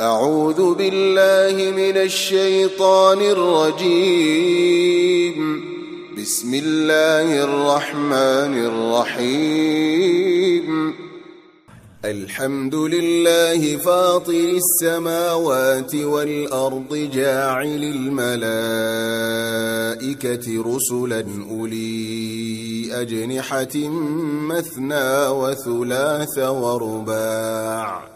أعوذ بالله من الشيطان الرجيم. بسم الله الرحمن الرحيم. الحمد لله فاطر السماوات والأرض جاعل الملائكة رسلا أولي أجنحة مثنى وثلاث ورباع.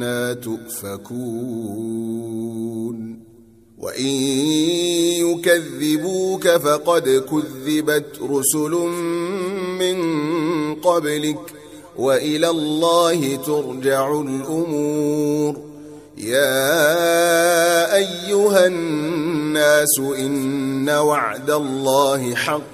فانا تؤفكون وان يكذبوك فقد كذبت رسل من قبلك والى الله ترجع الأمور يا ايها الناس ان وعد الله حق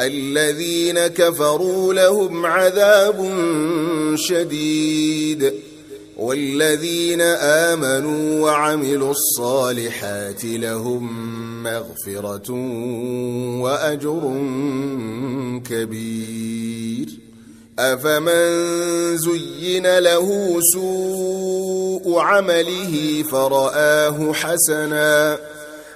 الذين كفروا لهم عذاب شديد والذين آمنوا وعملوا الصالحات لهم مغفرة وأجر كبير. أفمن زين له سوء عمله فرآه حسناً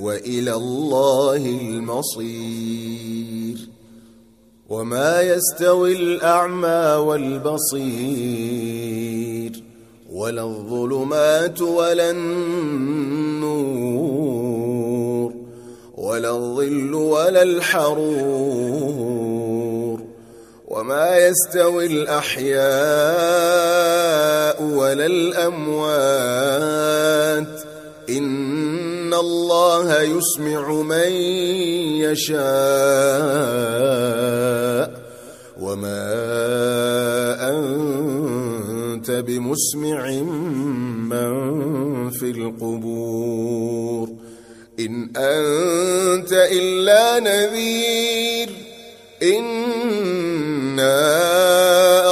وإلى الله المصير. وما يستوي الأعمى والبصير. ولا الظلمات ولا النور. ولا الظل ولا الحرور. وما يستوي الأحياء ولا الأموات. إن الله يسمع من يشاء وما أنت بمسمع من في القبور إن أنت إلا نذير إنا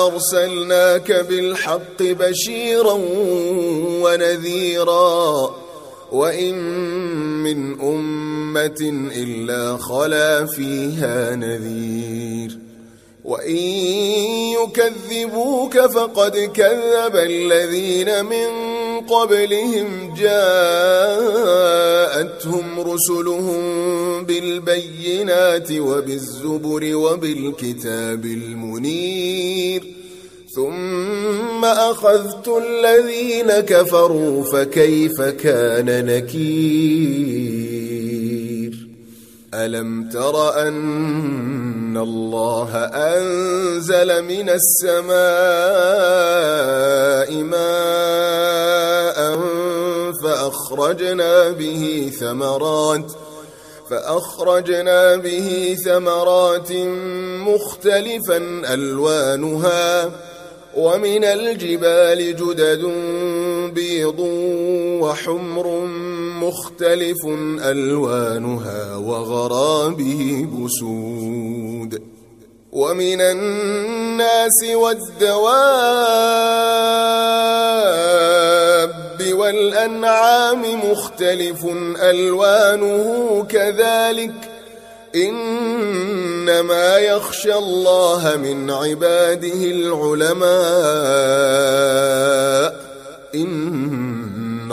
أرسلناك بالحق بشيرا ونذيرا وإن من أمة إلا خلا فيها نذير. وإن يكذبوك فقد كذب الذين من قبلهم. جاءتهم رسلهم بالبينات وبالزبر وبالكتاب المنير. ثم أخذت الذين كفروا فكيف كان نكير؟ ألم تر أن الله أنزل من السماء ماء فأخرجنا به ثمرات فأخرجنا به ثمرات مختلفا ألوانها ومن الجبال جدد بيض وحمر مختلف ألوانها وغرابه بسود. ومن الناس والدواب والأنعام مختلف ألوانه كذلك. إنما يخشى الله من عباده العلماء. إن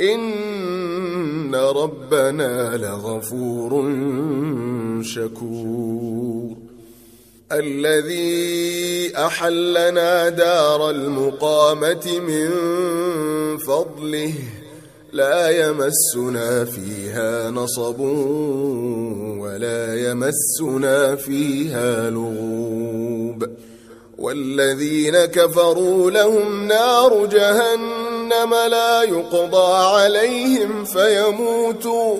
إن ربنا لغفور شكور. الذي أحلنا دار المقامة من فضله لا يمسنا فيها نصب ولا يمسنا فيها لغوب. والذين كفروا لهم نار جهنم لا يقضى عليهم فيموتوا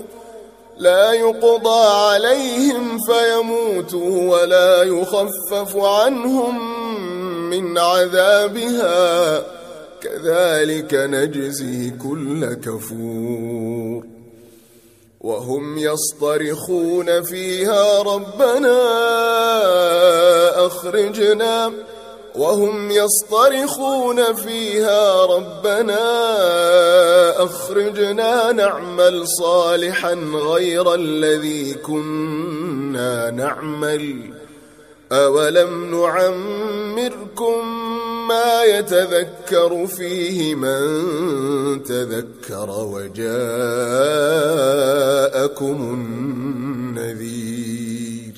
لا يقضى عليهم فيموتوا ولا يخفف عنهم من عذابها. كذلك نجزي كل كفور. وهم يصطرخون فيها ربنا أخرجنا وهم يصطرخون فيها ربنا أخرجنا نعمل صالحا غير الذي كنا نعمل أولم نعمركم ما يتذكر فيه من تذكر وجاءكم النذير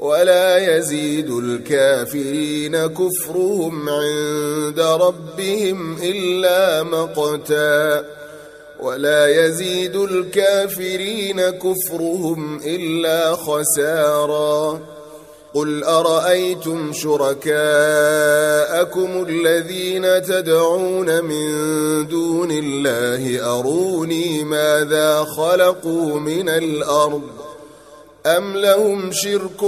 ولا يزيد الكافرين كفرهم عند ربهم إلا مقتا ولا يزيد الكافرين كفرهم إلا خسارا قل أرأيتم شركاءكم الذين تدعون من دون الله أروني ماذا خلقوا من الأرض أم لهم شرك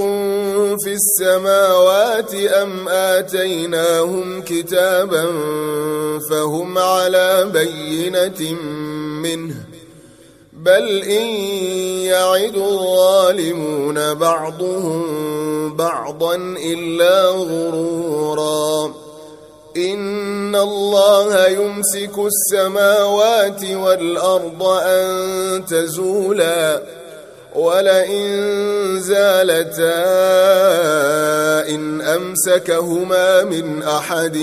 في السماوات أم آتيناهم كتابا فهم على بينة منه بل إن يعد الظالمون بعضهم بعضا إلا غرورا إن الله يمسك السماوات والأرض أن تزولا ولئن زالتا إن أمسكهما من أحد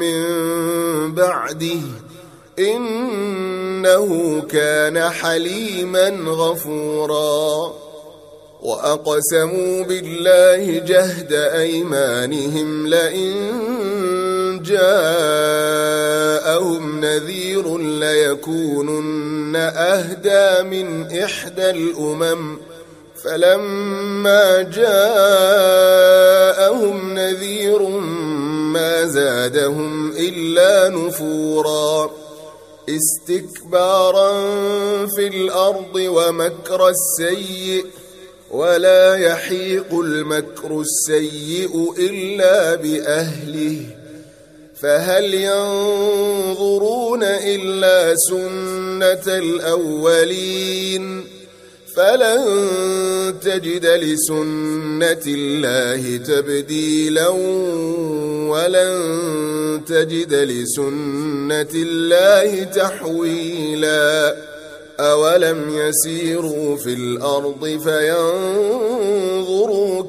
من بعده إنه كان حليما غفورا وأقسموا بالله جهد أيمانهم لئن جاءهم نذير ليكونن أهدى من إحدى الأمم فلما جاءهم نذير ما زادهم إلا نفورا استكبارا في الأرض ومكر السيئ ولا يحيق المكر السيء إلا بأهله فهل ينظرون إلا سنة الأولين فلن تجد لسنة الله تبديلا ولن تجد لسنة الله تحويلا أولم يسيروا في الأرض فينظروا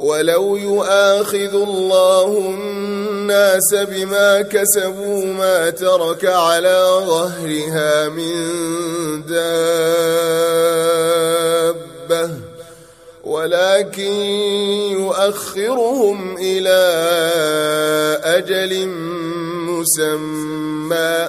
ولو يؤاخذ الله الناس بما كسبوا ما ترك على ظهرها من دابة ولكن يؤخرهم إلى أجل مسمى.